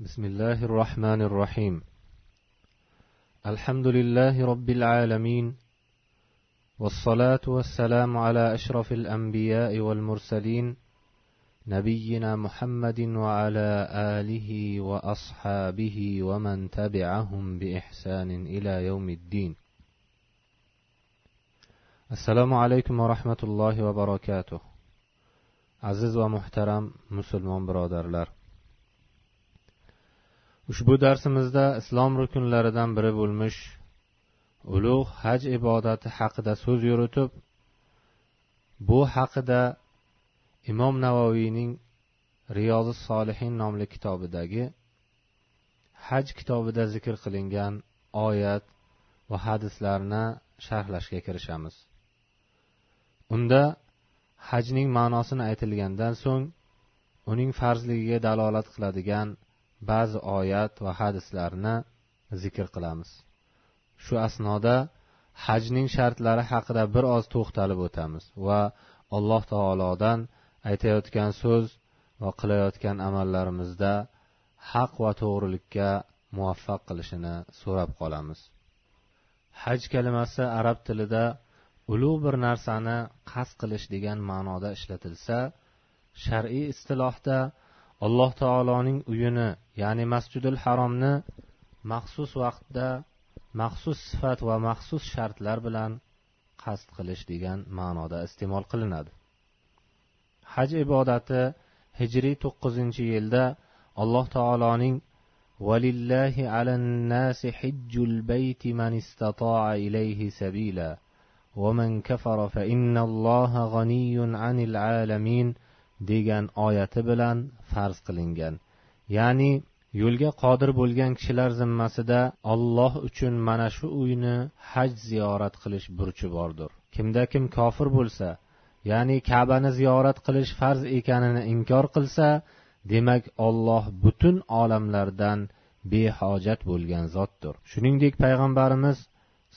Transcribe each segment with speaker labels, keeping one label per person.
Speaker 1: بسم الله الرحمن الرحيم. الحمد لله رب العالمين والصلاة والسلام على أشرف الأنبياء والمرسلين نبينا محمد وعلى آله وأصحابه ومن تبعهم بإحسان إلى يوم الدين. السلام عليكم ورحمة الله وبركاته. عزيز ومحترم مسلمان برادرلر ushbu darsimizda islom rukunlaridan biri bo'lmish ulug' haj ibodati haqida so'z yuritib bu haqida imom navoiyning riyozi solihin nomli kitobidagi haj kitobida zikr qilingan oyat va hadislarni sharhlashga kirishamiz. Unda hajning ma'nosini aytilgandan so'ng uning farzligiga dalolat qiladigan ba'zi oyat va hadislarni zikr qilamiz. Shu asnoda hajning shartlari haqida bir oz to'xtalib o'tamiz va alloh taolodan aytayotgan so'z va qilayotgan amallarimizda haq va to'g'rilikka muvaffaq qilishini so'rab qolamiz. Haj kalimasi arab tilida ulug' bir narsani qasd qilish degan ma'noda ishlatilsa shar'iy istilohda alloh taoloning uyini ya'ni masjidul haromni maxsus vaqtda maxsus sifat va maxsus shartlar bilan qasd qilish degan ma'noda iste'mol qilinadi haj ibodati hijriy to'qqizinchi yilda alloh taoloning ولله على الناس حج البيت من استطاع إليه سبيلا ومن كفر فإن الله غني عن العالمين degan oyati bilan farz qilingan Ya'ni yo'lga qodir bo'lgan kishilar zimmasida olloh uchun mana shu uyni haj ziyorat qilish burchi bordir. Kimda kim kofir bo'lsa ya'ni kabani ziyorat qilish farz ekanini inkor qilsa demak olloh butun olamlardan behojat bo'lgan zotdir. Shuningdek payg'ambarimiz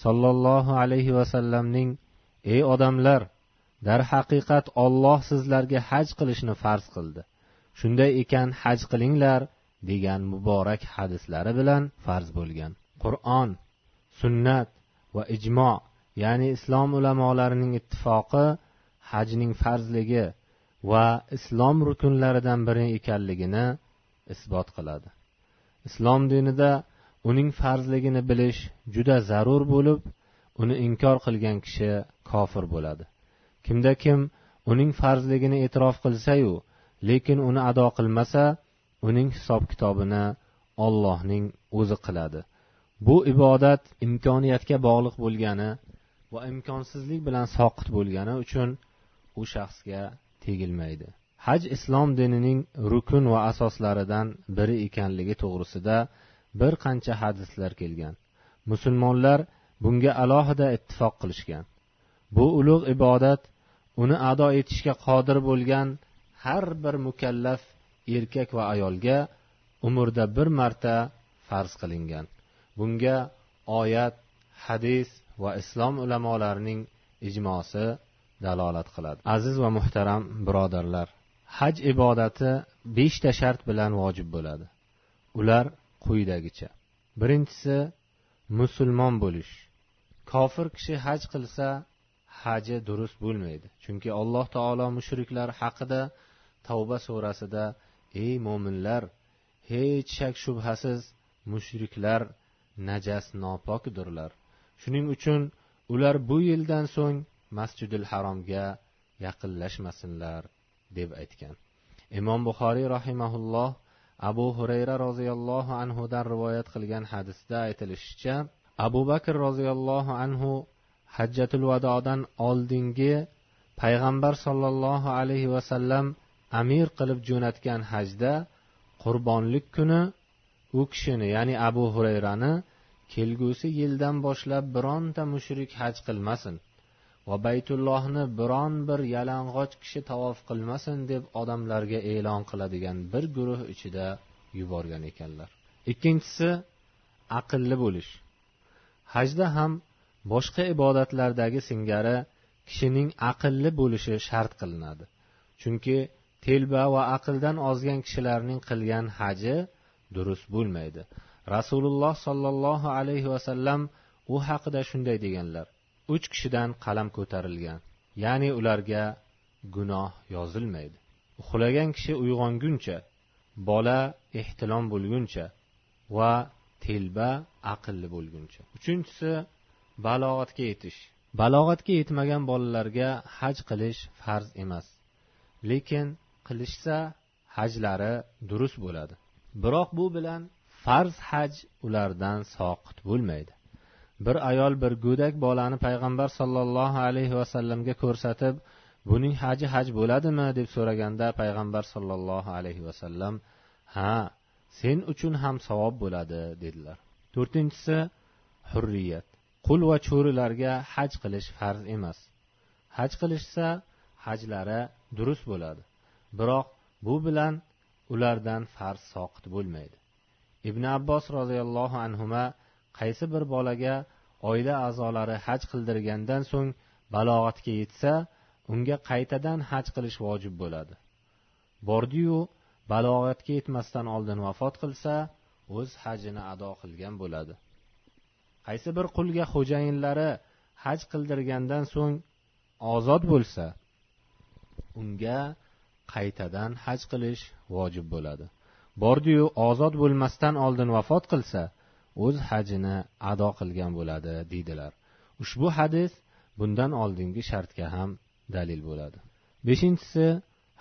Speaker 1: sollallohu alayhi vasallamning ey odamlar darhaqiqat olloh sizlarga haj qilishni farz qildi. Shunday ekan haj qilinglar degan muborak hadislari bilan farz bo'lgan. Qur'on sunnat va ijmo ya'ni islom ulamolarining ittifoqi hajning farzligi va islom rukunlaridan biri ekanligini isbot qiladi. Islom dinida uning farzligini bilish juda zarur bo'lib uni inkor qilgan kishi kofir bo'ladi. Kimda kim uning farzligini e'tirof qilsayu lekin uni ado qilmasa uning hisob kitobini ollohning o'zi qiladi. Bu ibodat imkoniyatga bog'liq bo'lgani va imkonsizlik bilan soqit bo'lgani uchun u shaxsga tegilmaydi. Haj islom dinining rukun va asoslaridan biri ekanligi to'g'risida bir qancha hadislar kelgan. Musulmonlar bunga alohida ittifoq qilishgan. Bu ulug' ibodat uni ado etishga qodir bo'lgan har bir mukallaf erkak va ayolga umrda bir marta farz qilingan. Bunga oyat hadis va islom ulamolarining ijmosi dalolat qiladi. Aziz va muhtaram birodarlar haj ibodati beshta shart bilan vojib bo'ladi. Ular quyidagicha. Birinchisi musulmon bo'lish. Kofir kishi haj qilsa haji durust bo'lmaydi. Chunki alloh taolo mushriklar haqida tavba surasida ey mo'minlar hech shak shubhasiz mushriklar najas nopokdirlar. Shuning uchun ular bu yildan so'ng masjidil haromga yaqinlashmasinlar deb aytgan. Imom buxoriy rahimaulloh abu hurayra roziyallohu anhudan rivoyat qilgan hadisda aytilishicha abu bakr roziyallohu anhu hajjatul vadodan oldingi payg'ambar sollallohu alayhi vasallam amir qilib jo'natgan hajda qurbonlik kuni u kishini ya'ni abu hurayrani kelgusi yildan boshlab bironta mushrik haj qilmasin va baytullohni biron bir yalang'och kishi tavof qilmasin deb odamlarga e'lon qiladigan bir guruh ichida yuborgan ekanlar. Ikkinchisi aqlli bo'lish. Hajda ham boshqa ibodatlardagi singari kishining aqlli bo'lishi shart qilinadi. Chunki telba va aqldan ozgan kishilarning qilgan haji durust bo'lmaydi. Rasululloh sollallohu alayhi vasallam u haqida shunday deganlar. Uch kishidan qalam ko'tarilgan ya'ni ularga gunoh yozilmaydi. Uxlagan kishi uyg'onguncha bola ehtilom bo'lguncha va telba aqlli bo'lguncha. Uchinchisi balog'atga yetish. Balog'atga yetmagan bolalarga haj qilish farz emas. Lekin qilishsa hajlari durust bo'ladi. Biroq bu bilan farz haj ulardan soqit bo'lmaydi. Bir ayol bir go'dak bolani payg'ambar sollallohu alayhi vasallamga ko'rsatib buning haji haj bo'ladimi? deb so'raganda payg'ambar sollallohu alayhi vasallam ha sen uchun ham savob bo'ladi dedilar. To'rtinchisi hurriyat. Qul va cho'rilarga haj qilish farz emas. Haj qilishsa hajlari durust bo'ladi. Biroq bu bilan ulardan farz soqit bo'lmaydi. Ibn abbos roziyallohu anhuma qaysi bir bolaga oila a'zolari haj qildirgandan so'ng balog'atga yetsa unga qaytadan haj qilish vojib bo'ladi. Bordiyu balog'atga yetmasdan oldin vafot qilsa o'z hajini ado qilgan bo'ladi. Qaysi bir qulga xo'jayinlari haj qildirgandan so'ng ozod bo'lsa unga qaytadan haj qilish vojib bo'ladi. Bordiyu ozod bo'lmasdan oldin vafot qilsa o'z hajini ado qilgan bo'ladi deydilar. Ushbu hadis bundan oldingi shartga ham dalil bo'ladi. Beshinchisi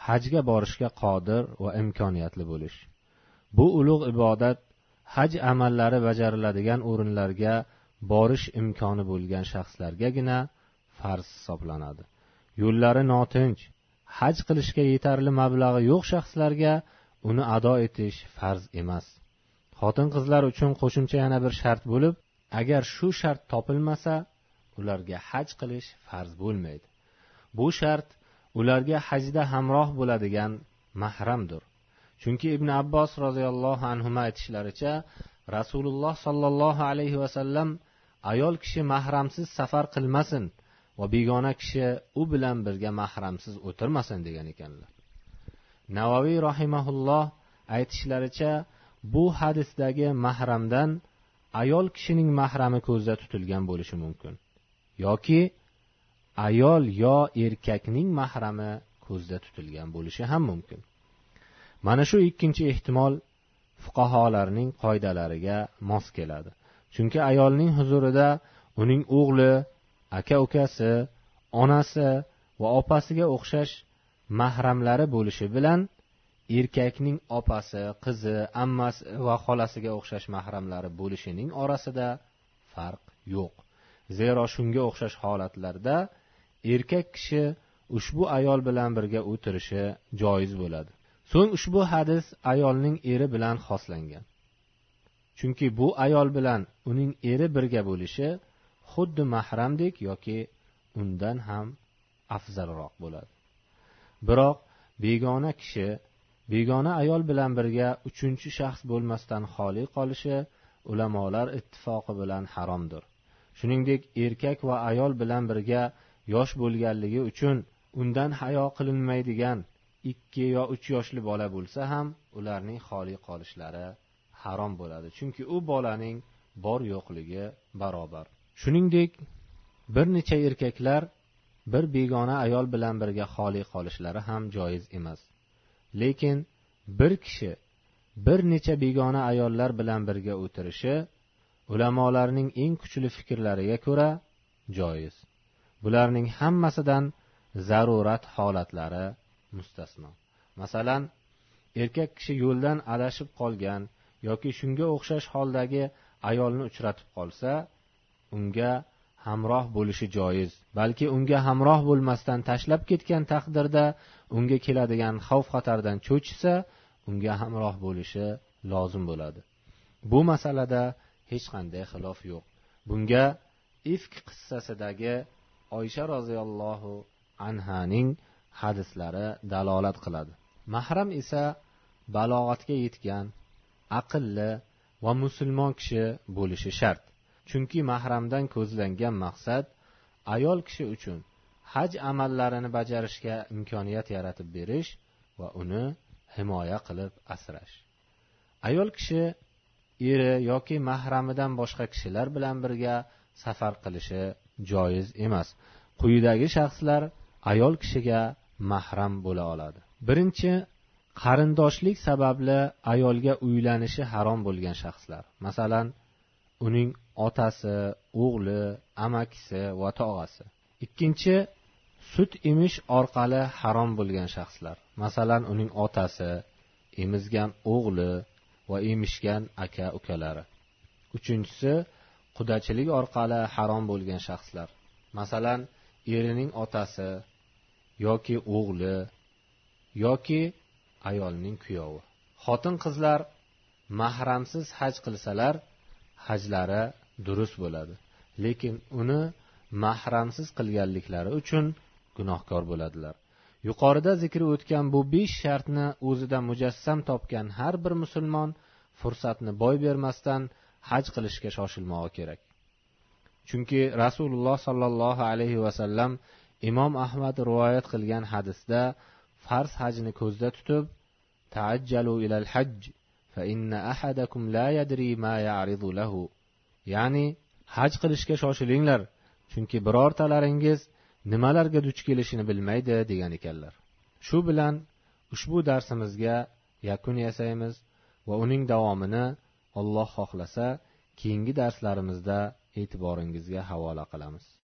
Speaker 1: hajga borishga qodir va imkoniyatli bo'lish. Bu ulug' ibodat haj amallari bajariladigan o'rinlarga borish imkoni bo'lgan shaxslargagina farz hisoblanadi. Yo'llari notinch haj qilishga yetarli mablag'i yo'q shaxslarga uni ado etish farz emas. Xotin qizlar uchun qo'shimcha yana bir shart bo'lib agar shu shart topilmasa ularga haj qilish farz bo'lmaydi. Bu shart ularga hajda hamroh bo'ladigan mahramdir. Chunki ibn abbos roziyallohu anhu aytishlaricha rasululloh sollallohu alayhi vasallam ayol kishi mahramsiz safar qilmasin va begona kishi u bilan birga mahramsiz o'tirmasin degan ekanlar. Navoiy rahimaulloh aytishlaricha bu hadisdagi mahramdan ayol kishining mahrami ko'zda tutilgan bo'lishi mumkin. Yoki ayol yo erkakning mahrami ko'zda tutilgan bo'lishi ham mumkin. Mana shu ikkinchi ehtimol fuqarolarning qoidalariga mos keladi. Chunki ayolning huzurida uning o'g'li aka ukasi onasi va opasiga o'xshash mahramlari bo'lishi bilan erkakning opasi qizi ammasi va xolasiga o'xshash mahramlari bo'lishining orasida farq yo'q. Zero shunga o'xshash holatlarda erkak kishi ushbu ayol bilan birga o'tirishi joiz bo'ladi. So'ng ushbu hadis ayolning eri bilan xoslangan. Chunki bu ayol bilan uning eri birga bo'lishi xuddi mahramdek yoki undan ham afzalroq bo'ladi. Biroq begona kishi begona ayol bilan birga uchinchi shaxs bo'lmasdan xoli qolishi ulamolar ittifoqi bilan haromdir. Shuningdek erkak va ayol bilan birga yosh bo'lganligi uchun undan hayo qilinmaydigan ikki yo uch yoshli bola bo'lsa ham ularning xoli qolishlari harom bo'ladi. Chunki u bolaning bor yo'qligi barobar. Shuningdek bir necha erkaklar bir begona ayol bilan birga xoli qolishlari ham joiz emas. Lekin bir kishi bir necha begona ayollar bilan birga o'tirishi ulamolarning eng kuchli fikrlariga ko'ra joiz. Bularning hammasidan zarurat holatlari mustasno. Masalan erkak kishi yo'ldan adashib qolgan yoki shunga o'xshash holdagi ayolni uchratib qolsa unga hamroh bo'lishi joiz. Balki unga hamroh bo'lmasdan tashlab ketgan taqdirda unga keladigan xavf xatardan cho'chisa unga hamroh bo'lishi lozim bo'ladi. Bu masalada hech qanday xilof yo'q. Bunga ifk qissasidagi oysha roziyallohu anhaning hadislari dalolat qiladi. Mahram esa balog'atga yetgan aqlli va musulmon kishi bo'lishi shart. Chunki mahramdan ko'zlangan maqsad ayol kishi uchun haj amallarini bajarishga imkoniyat yaratib berish va uni himoya qilib asrash. Ayol kishi eri yoki mahramidan boshqa kishilar bilan birga safar qilishi joiz emas. Quyidagi shaxslar ayol kishiga mahram bo'la oladi. Birinchi qarindoshlik sababli ayolga uylanishi harom bo'lgan shaxslar. Masalan uning otasi o'g'li amakisi va tog'asi. Ikkinchi sut emish orqali harom bo'lgan shaxslar. Masalan uning otasi emizgan o'g'li va emishgan aka ukalari uchinchisi qudachilik orqali harom bo'lgan shaxslar. Masalan erining otasi yoki o'g'li yoki ayolning kuyovi. Xotin qizlar mahramsiz haj qilsalar hajlari durust bo'ladi. Lekin uni mahramsiz qilganliklari uchun gunohkor bo'ladilar. Yuqorida zikri o'tgan bu besh shartni o'zida mujassam topgan har bir musulmon fursatni boy bermasdan haj qilishga shoshilmog'i kerak. Chunki rasululloh sollallohu alayhi vasallam imom ahmad rivoyat qilgan hadisda farz hajni ko'zda tutib taajjalu ilal hajj fa inna ahadakum la yadri ma ya'ridu lahu. Ya'ni haj qilishga shoshilinglar chunki birortalaringiz nimalarga duch kelishini bilmaydi degan ekanlar. Shu bilan ushbu darsimizga yakun yasaymiz va uning davomini alloh xohlasa keyingi darslarimizda e'tiboringizga havola qilamiz.